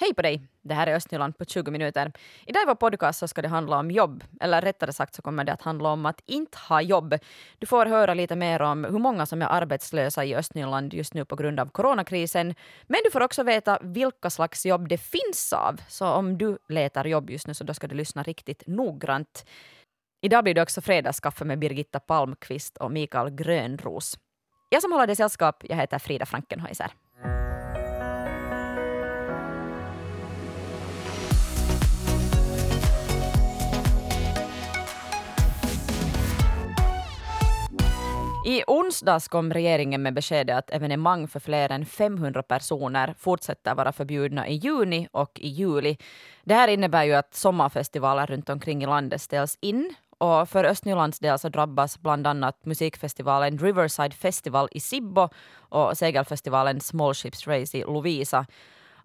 Hej på dig! Det här är Östnyland på 20 minuter. I dag i vår podcast så ska det handla om jobb, eller rättare sagt så kommer det att handla om att inte ha jobb. Du får höra lite mer om hur många som är arbetslösa i Östnyland just nu på grund av coronakrisen. Men du får också veta vilka slags jobb det finns av. Så om du letar jobb just nu så då ska du lyssna riktigt noggrant. Idag blir det också fredagskaffe med Birgitta Palmqvist och Mikael Grönros. Jag som håller dig sällskap, jag heter Frida Frankenhäuser. I onsdags kom regeringen med beskedet att evenemang för fler än 500 personer fortsätter vara förbjudna i juni och i juli. Det här innebär ju att sommarfestivaler runt omkring i landet ställs in och för Östnylands del så drabbas bland annat musikfestivalen Riverside Festival i Sibbo och segelfestivalen Small Ships Race i Lovisa.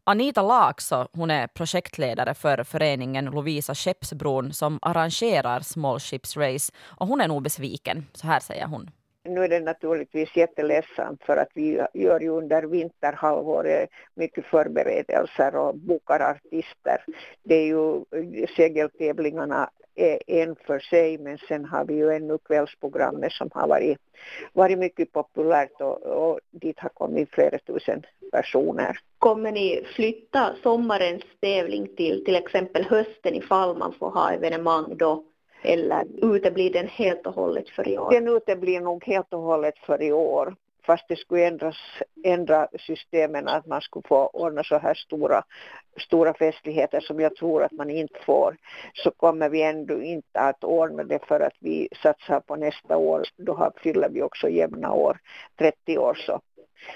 Anita Laakso hon är projektledare för föreningen Lovisa Skeppsbron som arrangerar Small Ships Race och hon är nog besviken. Så här säger hon. Nu är det naturligtvis jätteledsamt för att vi gör ju under vinterhalvåret mycket förberedelser och bokar artister. Det är ju segeltävlingarna är en för sig men sen har vi ju ännu kvällsprogrammet som har varit, varit mycket populärt och, och dit har kommit flera tusen personer. Kommer ni flytta sommarens tävling till till exempel hösten ifall man får ha evenemang då eller uteblir den helt och hållet för i år? Den uteblir nog helt och hållet för i år. Fast det skulle ändras, ändra systemen att man skulle få ordna så här stora, stora festligheter som jag tror att man inte får så kommer vi ändå inte att ordna det för att vi satsar på nästa år. Då fyller vi också jämna år, 30 år så.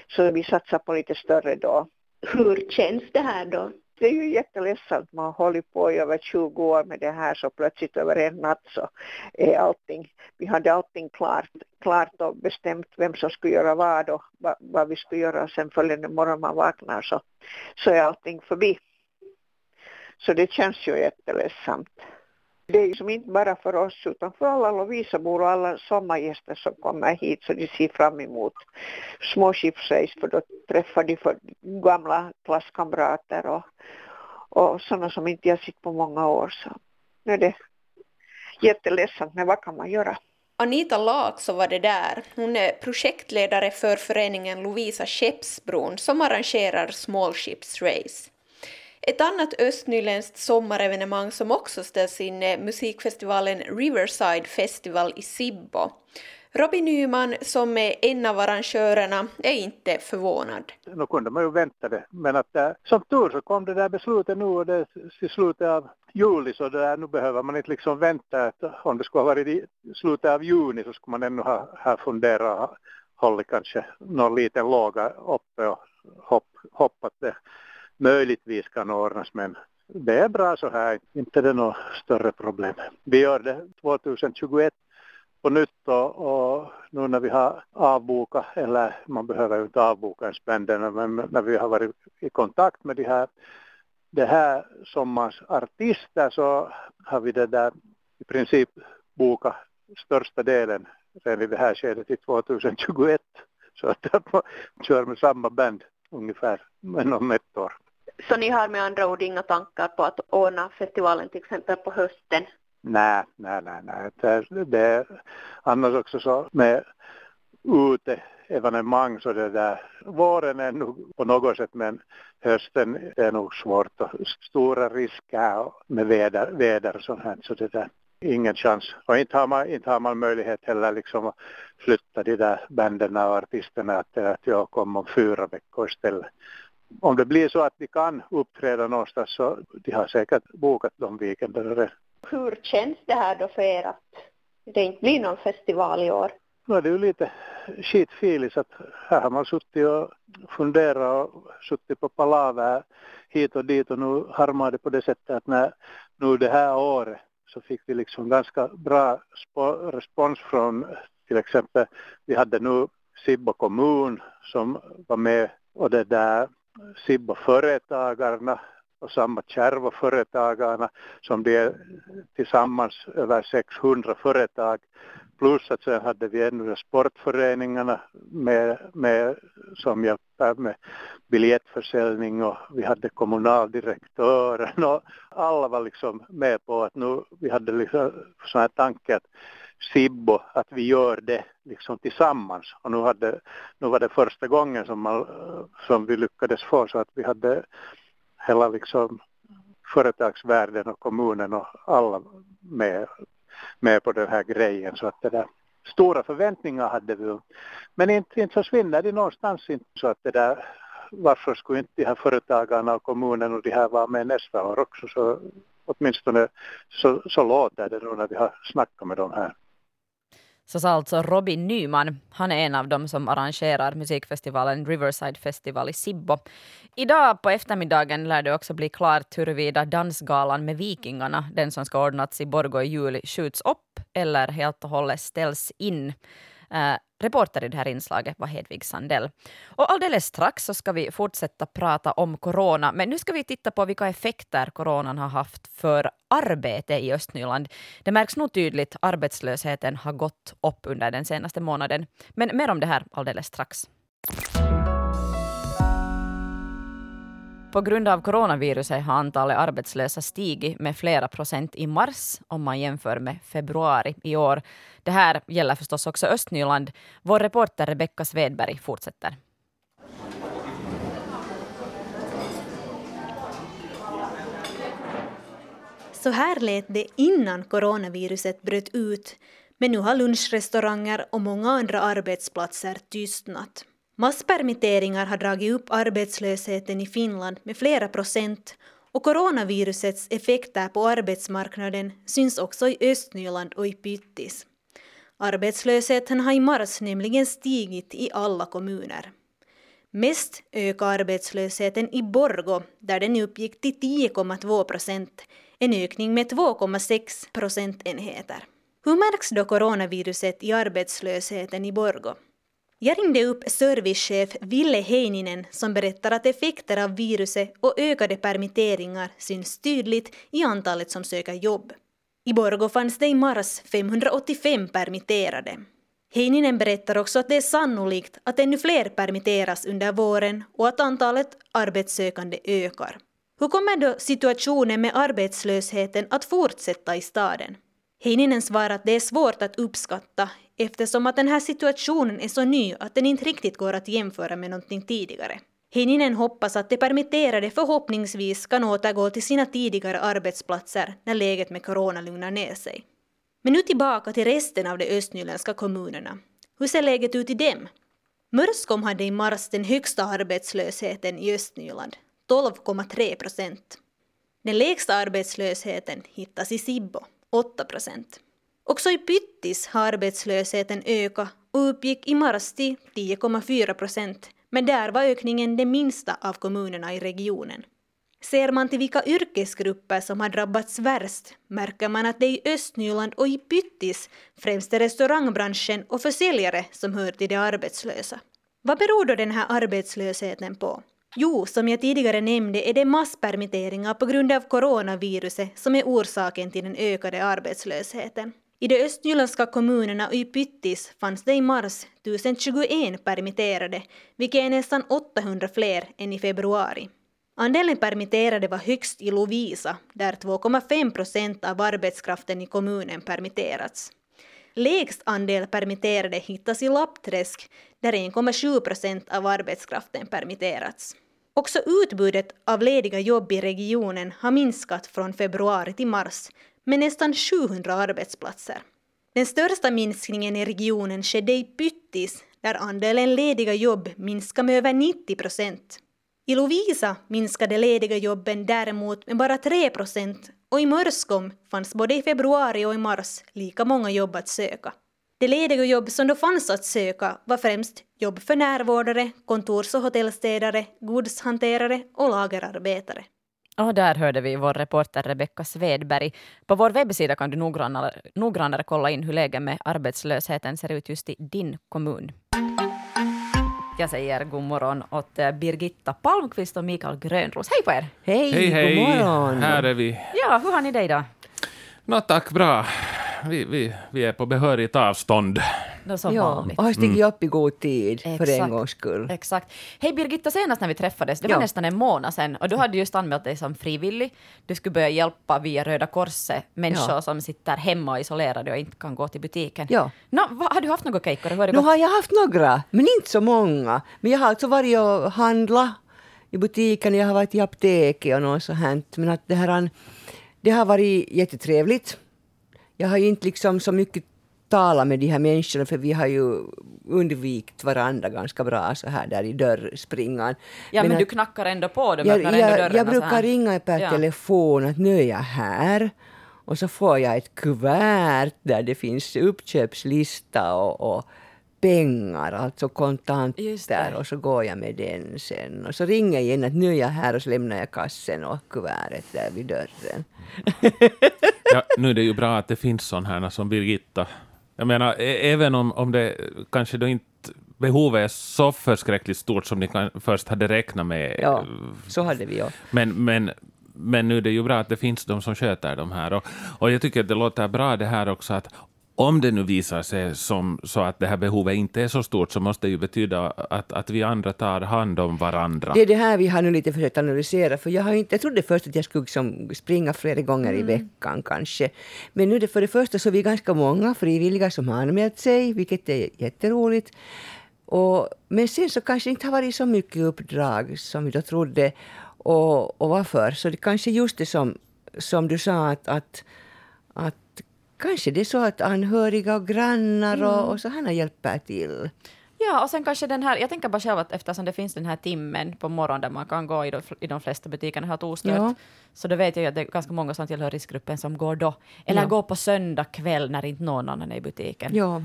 Så vi satsar på lite större då. Hur känns det här då? Det är ju jätteledsamt. Man har hållit på i över 20 år med det här så plötsligt över en natt så är allting, vi hade allting klart, klart och bestämt vem som skulle göra vad och vad, vad vi skulle göra sen följande morgon man vaknar så, så är allting förbi. Så det känns ju jätteledsamt. Det är ju som inte bara för oss utan för alla Lovisabor och alla sommargäster som kommer hit så de ser fram emot småskipsrace för då träffar de för gamla klasskamrater och, och sådana som inte jag sett på många år så nu är det jätteledsamt men vad kan man göra? Anita Laakso var det där. Hon är projektledare för föreningen Lovisa Skeppsbron som arrangerar Small Ships Race. Ett annat östnyländskt sommarevenemang som också ställs in är musikfestivalen Riverside Festival i Sibbo. Robin Nyman, som är en av arrangörerna, är inte förvånad. Nu kunde man ju vänta det, men att eh, som tur så kom det där beslutet nu och det i slutet av juli så där, nu behöver man inte liksom vänta att om det skulle ha varit i slutet av juni så skulle man ännu ha, ha funderat och hållit kanske någon liten låga uppe och hopp, hoppat det möjligtvis kan ordnas men det är bra så här, inte det något större problem. Vi gör det 2021 på nytt och, och nu när vi har avbokat, eller man behöver ju inte avboka ens bänderna, men när vi har varit i kontakt med de här, det här sommarens artister så har vi det där i princip bokat största delen redan i det här skedet i 2021. Så att man kör med samma band ungefär men om ett år. Så ni har med andra ord inga tankar på att ordna festivalen till exempel på hösten? Nej, nej, nej, nej. Det, det är annars också så med ute evenemang så det där våren är nog på något sätt men hösten är nog svårt och stora risker med väder, väder och sånt här så det där ingen chans. Och inte har man, inte har man möjlighet heller liksom att flytta de där banden och artisterna att, att jag kommer om fyra veckor istället om det blir så att de kan uppträda någonstans så de har säkert bokat de weekenderna Hur känns det här då för er att det inte blir någon festival i år? Nu är det ju lite skitfilis att här har man suttit och funderat och suttit på palaver hit och dit och nu harmar det på det sättet att när nu det här året så fick vi liksom ganska bra respons från till exempel vi hade nu Sibbo kommun som var med och det där Sibbo-företagarna och samma kärv och företagarna som det är tillsammans över 600 företag. Plus att sen hade vi ännu sportföreningarna med, med, som hjälpte med biljettförsäljning och vi hade kommunaldirektören och alla var liksom med på att nu vi hade liksom sån här tanke att Sibbo att vi gör det liksom tillsammans. Och nu, hade, nu var det första gången som, man, som vi lyckades få så att vi hade hela liksom företagsvärlden och kommunen och alla med, med på den här grejen. Så att det där stora förväntningar hade vi. Men inte, inte försvinner det någonstans inte så att det där varför skulle inte de här företagarna och kommunen och de här vara med nästa år också? Så åtminstone så, så låter det då när vi har snackat med dem här. Så sa alltså Robin Nyman. Han är en av dem som arrangerar musikfestivalen Riverside Festival i Sibbo. Idag på eftermiddagen lär det också bli klart huruvida dansgalan med Vikingarna, den som ska ordnats i Borgå i juli, skjuts upp eller helt och hållet ställs in. Eh, reporter i det här inslaget var Hedvig Sandell. Och alldeles strax så ska vi fortsätta prata om corona, men nu ska vi titta på vilka effekter coronan har haft för arbete i Östnyland. Det märks nog tydligt, arbetslösheten har gått upp under den senaste månaden. Men mer om det här alldeles strax. På grund av coronaviruset har antalet arbetslösa stigit med flera procent i mars om man jämför med februari i år. Det här gäller förstås också Östnyland. Vår reporter Rebecka Svedberg fortsätter. Så här lät det innan coronaviruset bröt ut, men nu har lunchrestauranger och många andra arbetsplatser tystnat. Masspermitteringar har dragit upp arbetslösheten i Finland med flera procent och coronavirusets effekter på arbetsmarknaden syns också i Östnyland och i Pyttis. Arbetslösheten har i mars nämligen stigit i alla kommuner. Mest ökar arbetslösheten i Borgo där den uppgick till 10,2 procent, en ökning med 2,6 procentenheter. Hur märks då coronaviruset i arbetslösheten i Borgo? Jag ringde upp servicechef Ville Heininen som berättar att effekter av viruset och ökade permitteringar syns tydligt i antalet som söker jobb. I Borgå fanns det i mars 585 permitterade. Heininen berättar också att det är sannolikt att ännu fler permitteras under våren och att antalet arbetssökande ökar. Hur kommer då situationen med arbetslösheten att fortsätta i staden? Heininen svarar att det är svårt att uppskatta eftersom att den här situationen är så ny att den inte riktigt går att jämföra med någonting tidigare. Heininen hoppas att de permitterade förhoppningsvis kan återgå till sina tidigare arbetsplatser när läget med corona lugnar ner sig. Men nu tillbaka till resten av de östnyländska kommunerna. Hur ser läget ut i dem? Mörskom hade i mars den högsta arbetslösheten i Östnyland, 12,3 procent. Den lägsta arbetslösheten hittas i Sibbo, 8 procent. Också i Pyttis har arbetslösheten ökat och uppgick i mars till 10,4 procent, men där var ökningen den minsta av kommunerna i regionen. Ser man till vilka yrkesgrupper som har drabbats värst märker man att det i Östnyland och i Pyttis främst är restaurangbranschen och försäljare som hör till de arbetslösa. Vad beror då den här arbetslösheten på? Jo, som jag tidigare nämnde är det masspermitteringar på grund av coronaviruset som är orsaken till den ökade arbetslösheten. I de östnyländska kommunerna och i Pyttis fanns det i mars 1021 permitterade, vilket är nästan 800 fler än i februari. Andelen permitterade var högst i Lovisa, där 2,5 procent av arbetskraften i kommunen permitterats. Lägst andel permitterade hittas i Lappträsk, där 1,7 procent av arbetskraften permitterats. Också utbudet av lediga jobb i regionen har minskat från februari till mars med nästan 700 arbetsplatser. Den största minskningen i regionen skedde i Pyttis där andelen lediga jobb minskade med över 90 procent. I Lovisa minskade lediga jobben däremot med bara 3 procent och i Mörskom fanns både i februari och i mars lika många jobb att söka. De lediga jobb som då fanns att söka var främst jobb för närvårdare, kontors och hotellstädare, godshanterare och lagerarbetare. Och där hörde vi vår reporter Rebecka Svedberg. På vår webbsida kan du noggrannare, noggrannare kolla in hur läget med arbetslösheten ser ut just i din kommun. Jag säger god morgon åt eh, Birgitta Palmqvist och Mikael Grönros. Hej på er! Hej, Hej, hej! god morgon! Här är vi. Ja, hur har ni det idag? Nå, tack, bra. Vi, vi, vi är på behörigt avstånd. Då som Ja, vanligt. och har stigit upp i god tid för Exakt. en gångs skull. Exakt. Hej Birgitta, senast när vi träffades, det var Ja. nästan en månad sedan, och du hade just anmält dig som frivillig. Du skulle börja hjälpa via Röda Korset människor Ja. som sitter hemma isolerade och inte kan gå till butiken. Ja. Nå, vad, har du haft några det Nu gått? har jag haft några, men inte så många. Men jag har alltså varit och handlat i butiken, jag har varit i apoteket och något så hänt. Men att det här, det har varit jättetrevligt. Jag har inte liksom så mycket talat med de här människorna för vi har ju undvikit varandra ganska bra så här där i dörrspringan. Ja, men, att- du knackar ändå på dem, jag, jag, jag brukar ringa per Ja. telefon att nu är jag här. Och så får jag ett kuvert där det finns uppköpslista och, och pengar, alltså kontanter. Och så går jag med den sen. Och så ringer jag igen att nu är jag här och så lämnar jag kassen och kuvertet där vid dörren. Ja, nu är det ju bra att det finns sådana här som Birgitta. Jag menar, ä- även om, om det kanske då inte behovet är så förskräckligt stort som ni kan, först hade räknat med. Ja, så hade vi ju. Men, men, men nu är det ju bra att det finns de som sköter de här. Och, och jag tycker att det låter bra det här också att om det nu visar sig som så att det här behovet inte är så stort så måste det ju betyda att, att vi andra tar hand om varandra. Det är det här vi har nu lite försökt analysera. För jag, har inte, jag trodde först att jag skulle liksom springa flera gånger i veckan kanske. Men nu är det för det första så är vi ganska många frivilliga som har anmält sig, vilket är jätteroligt. Och, men sen så kanske det inte har varit så mycket uppdrag som vi då trodde. Och, och varför? Så det kanske just det som, som du sa att, att, att kanske det är så att anhöriga och grannar och, och så här hjälper till. Ja, och sen kanske den här, jag tänker bara själv att eftersom det finns den här timmen på morgonen där man kan gå i de, i de flesta butikerna helt ostört, Ja. så då vet jag ju att det är ganska många som tillhör riskgruppen som går då. Eller Ja. går på söndag kväll när inte någon annan är i butiken. Ja.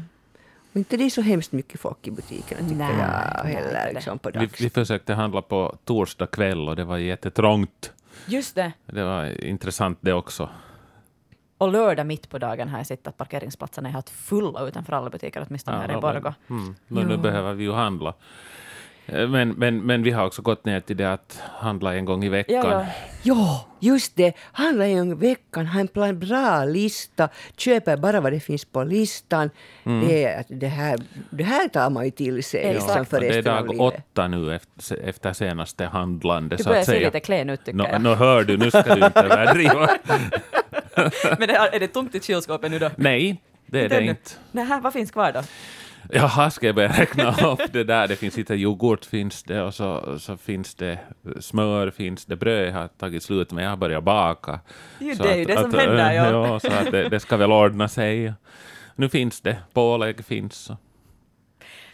Och inte det är så hemskt mycket folk i butikerna tycker Nej, jag heller. Liksom på Vi, vi försökte handla på torsdag kväll och det var jättetrångt. Just det. Det var intressant det också. Och lördag mitt på dagen har jag sett att parkeringsplatserna är helt fulla utanför alla butiker, åtminstone här i ja, Borgå. men, mm, men nu Ja. behöver vi ju handla. Eh, Men, men, men vi har också gått ner till det att handla en gång i veckan. Ja, ja. Ja, just det. Handla en gång i veckan, ha en bra lista, köper bara vad det finns på listan. Det, är- det, här, det här tar man ju till sig liksom för det är dag åtta nu efter, efter senaste handlande. Du så börjar att se säga. lite klen ut tycker Nå jag. nå hör du, nu ska du inte överdriva. Men är är det tomt i kylskåpet nu då? Nej, det är Inte det ännu. inte. Nej, vad finns kvar då? Jaha, ska jag börja räkna upp det där? Det finns lite yoghurt finns det och så, så finns det smör, finns det bröd har tagit slut men jag har börjat baka. Jo, Så det är ju det som att, händer, ja. ja. så att det, det ska väl ordna sig. Nu finns det, pålägg finns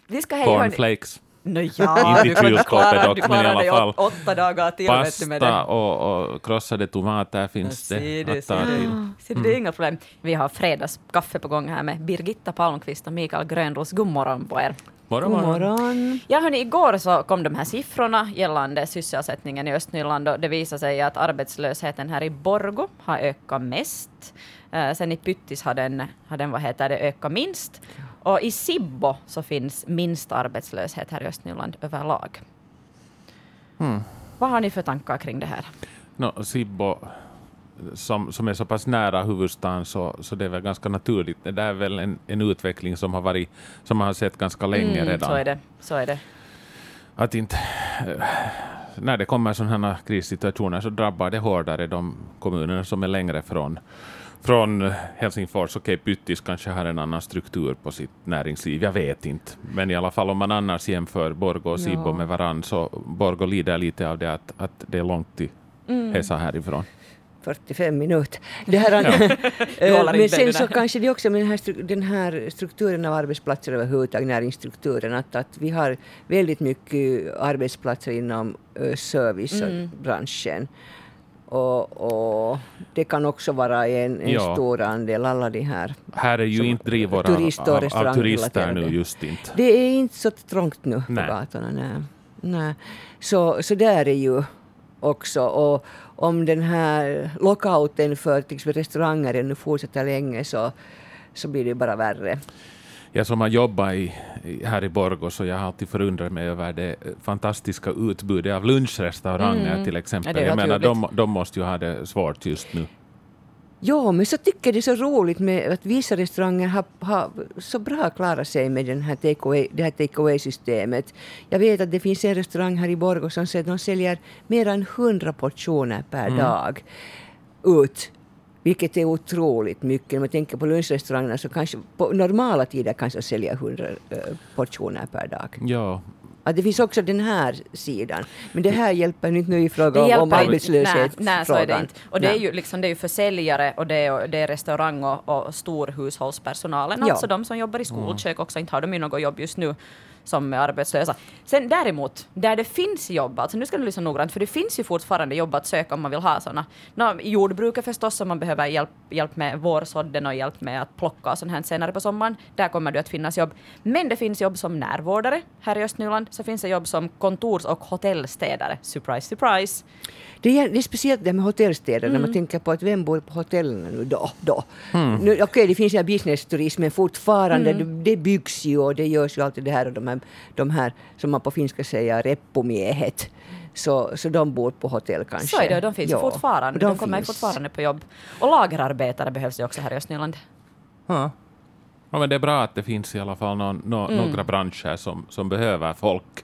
Vi ska hej, cornflakes. No, ja, Inte kylskåpet klara, dock, men i alla fall. åt, åtta dagar till du, med det. Pasta och, och krossade tomater finns Ser det du, att ta till. Ser du, det är inga problem. Vi har fredagskaffe på gång här med Birgitta Palmqvist och Mikael Grönros. God morgon på er. Morgon, morgon. morgon. Ja, hörni, igår så kom de här siffrorna gällande sysselsättningen i Östnyland och det visade sig att arbetslösheten här i Borgo har ökat mest. Eh, sen i Pyttis har den, har den vad heter det, ökat minst. Och i Sibbo så finns minst arbetslöshet här i Östnyland överlag. Hmm. Vad har ni för tankar kring det här? No, Sibbo, som, som är så pass nära huvudstaden så, så det är väl ganska naturligt. Det där är väl en, en utveckling som har varit, som man har sett ganska länge redan. Mm, så är det. Så är det. Att inte, eh, när det kommer sådana här krissituationer så drabbar det hårdare de kommuner som är längre från, från Helsingfors. Okej, Pyttis kanske har en annan struktur på sitt näringsliv, jag vet inte. Men i alla fall om man annars jämför Borgå och Sibbo Ja. med varann så Borgå lider lite av det att, att det är långt till Mm. Hesa härifrån. 45 minuter. Det här, Du Eh, men sen så kanske det också med den här, den här strukturen av arbetsplatser överhuvudtaget, näringsstrukturen, att, att vi har väldigt mycket arbetsplatser inom uh, servicebranschen. Och, och det kan också vara en, en Ja. stor andel, alla de här. Här är ju inte drivor turist- av, av, turister nu just inte. Det är inte så trångt nu Nej. på gatorna. Nej. Nej. Så, så där är ju också. Och om den här lockouten för till exempel restauranger nu fortsätter länge så, så blir det bara värre. Jag som har jobbat i, här i Borgå så jag har alltid förundrat mig över det fantastiska utbudet av lunchrestauranger mm. till exempel. Ja, jag menar, de, de måste ju ha det svårt just nu. Ja, men så tycker jag det är så roligt med att vissa restauranger har, har så bra klarat sig med den här take away, det här take away-systemet. Jag vet att det finns en restaurang här i Borgå som säger att de säljer mer än 100 portioner per mm. dag ut vilket är otroligt mycket. När man tänker på lunchrestaurangerna så kanske på normala tider kanske de säljer 100 uh, portioner per dag. Ja, att det finns också den här sidan. Men det här hjälper inte nu i fråga om, om arbetslöshet. Nej, nej, så är det inte. Och det är ju liksom, det är ju försäljare och det är, det är restaurang och, och storhushållspersonalen, ja. alltså de som jobbar i skolkök också, inte har de ju något jobb just nu som är arbetslösa. Sen däremot, där det finns jobb, alltså nu ska du lyssna noggrant, för det finns ju fortfarande jobb att söka om man vill ha sådana. No, jordbruket förstås, om man behöver hjälp, hjälp med vårsådden och hjälp med att plocka och sånt här senare på sommaren. Där kommer det att finnas jobb. Men det finns jobb som närvårdare här i Östnyland, så finns det jobb som kontors och hotellstädare. Surprise, surprise. Det är, det är speciellt det med hotellstäder mm. när man mm. tänker på att vem bor på hotellen nu då? då. Mm. Okej, okay, det finns ju business-turism men fortfarande, mm. det, det, byggs ju och det görs ju alltid det här och de här, de här som man på finska säger reppomiehet. Så, så de bor på hotell kanske. Så är det, de finns ja. fortfarande. De, de kommer finns. fortfarande på jobb. Och lagerarbetare behövs ju också här i Östnyland. Ja. ja, men det är bra att det finns i alla fall någon, no, mm. några branscher som, som behöver folk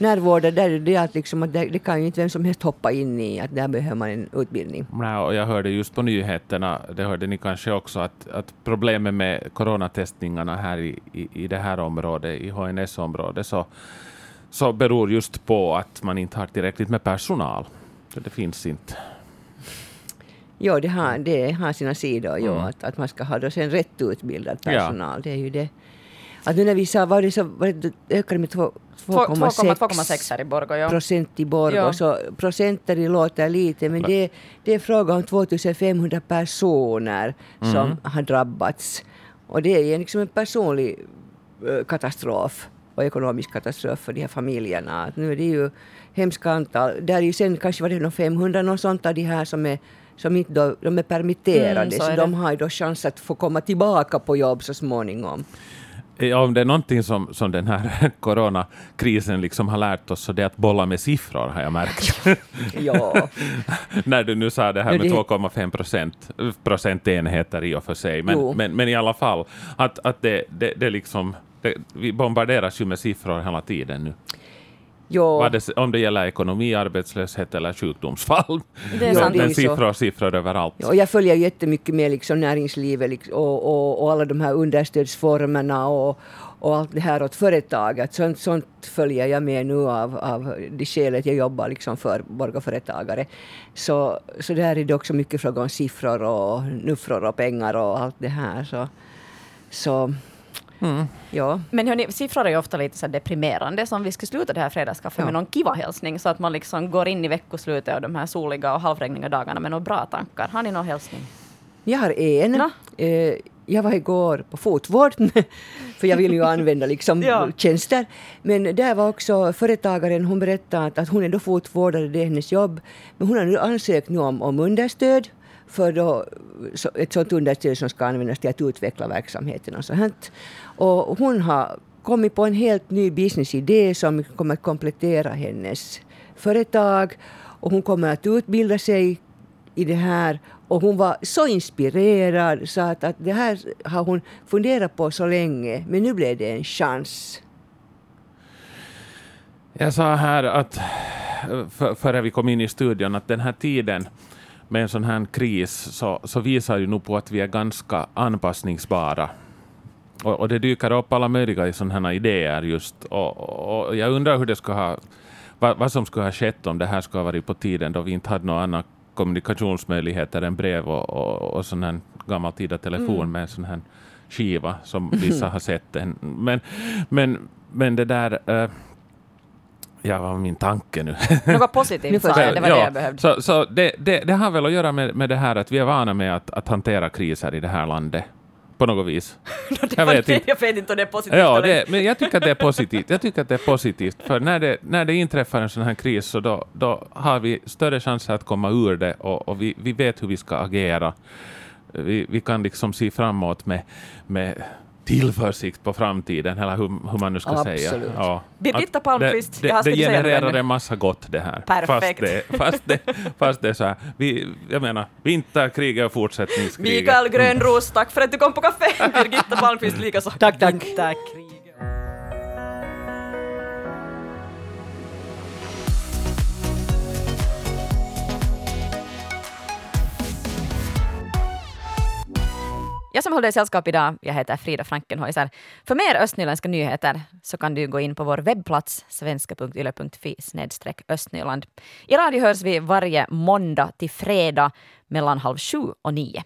närvården, där det är att, liksom, att det, kan ju inte vem som helst hoppa in i, att där behöver man en utbildning. Nej, och jag hörde just på nyheterna, det hörde ni kanske också, att, att problemet med coronatestningarna här i, i, i det här området, i HNS-området, så, så beror just på att man inte har tillräckligt med personal. Så det finns inte. Jo, det har, det har sina sidor, mm. jo, att, att man ska ha då sen rätt utbildad personal. Ja. Det är ju det. Att nu när vi sa, var det så, var det, ökade med 2,6 här i Borgå. Ja. procent i Borgå. Ja. Så procenter låter lite men det, det är fråga om 2500 personer mm. som har drabbats. Och det är liksom en personlig eh, katastrof och ekonomisk katastrof för de här familjerna. Att nu är det ju hemska antal. Där är ju sen kanske var det 500 något sånt av de här som är som inte då, de är permitterade, mm, så, så de har ju då chans att få komma tillbaka på jobb så småningom. Ja, om det är någonting som, som den här coronakrisen liksom har lärt oss så det är att bolla med siffror har jag märkt. ja. När du nu sa det här med 2,5 procent, procentenheter i och för sig, men, men, men, i alla fall att, att det, det, det liksom, det, vi bombarderas ju med siffror hela tiden nu. Jo. Det, om det gäller ekonomi, arbetslöshet eller sjukdomsfall. Det är sant. Men siffror och siffror överallt. Jo, jag följer jättemycket med liksom näringslivet liksom, och, och, och alla de här understödsformerna och, och allt det här åt företaget. Sånt, sånt följer jag med nu av, av det skälet jag jobbar liksom för borgarföretagare. Så, så där är det också mycket fråga om siffror och nuffror och pengar och allt det här. Så, så Mm. Ja. Men hörni, siffror är ju ofta lite så deprimerande, så om vi skulle sluta det här fredagskaffet ja. med någon kiva-hälsning, så att man liksom går in i veckoslutet och de här soliga och halvregniga dagarna med några bra tankar. Har ni någon hälsning? Jag har en. No? Eh, jag var igår på fotvård, för jag vill ju använda liksom ja. tjänster. Men där var också företagaren, hon berättade att, att hon är då fotvårdare, det är hennes jobb. Men hon har nu ansökt nu om, om understöd för då, ett sådant understöd som ska användas till att utveckla verksamheten och sånt. Och hon har kommit på en helt ny businessidé som kommer att komplettera hennes företag. Och hon kommer att utbilda sig i det här. Och hon var så inspirerad så att, att det här har hon funderat på så länge. Men nu blev det en chans. Jag sa här att, för, före vi kom in i studion, att den här tiden med en sån här kris så, så visar ju nog på att vi är ganska anpassningsbara. Och, och det dyker upp alla möjliga sådana här idéer just. Och, och, jag undrar hur det ska ha, vad, vad, som skulle ha skett om det här skulle ha varit på tiden då vi inte hade några andra kommunikationsmöjligheter än brev och, och, och sån här gammaltida telefon mm. med sån här skiva som vissa har sett. Men, men, men det där... Uh, Ja, vad var min tanke nu? Något positivt sa jag, det var ja, det jag behövde. Så, så det, det, det, har väl att göra med, med det här att vi är vana med att, att hantera kriser i det här landet på något vis. jag, vet inte. jag vet inte om det är positivt. Ja, det, men jag tycker att det är positivt. Jag tycker att det är positivt, för när det, när det inträffar en sån här kris så då, då har vi större chanser att komma ur det och, och vi, vi vet hur vi ska agera. Vi, vi kan liksom se framåt med, med tillförsikt på framtiden, eller hur, hur man nu ska Absolut. säga. Ja. Birgitta Palmqvist, det, jag det, det genererar en massa gott det här. Perfekt. Fast det, fast det, fast det är så här, vi, jag menar, vinterkriget och fortsättningskriget. Mikael Grönros, tack för att du kom på kaffe. Birgitta Palmqvist likaså. Tack, tack. Jag som håller dig sällskap idag, jag heter Frida Frankenhäuser. För mer östnyländska nyheter så kan du gå in på vår webbplats svenska.yle.fi östnyland. I radio hörs vi varje måndag till fredag mellan halv sju och nio.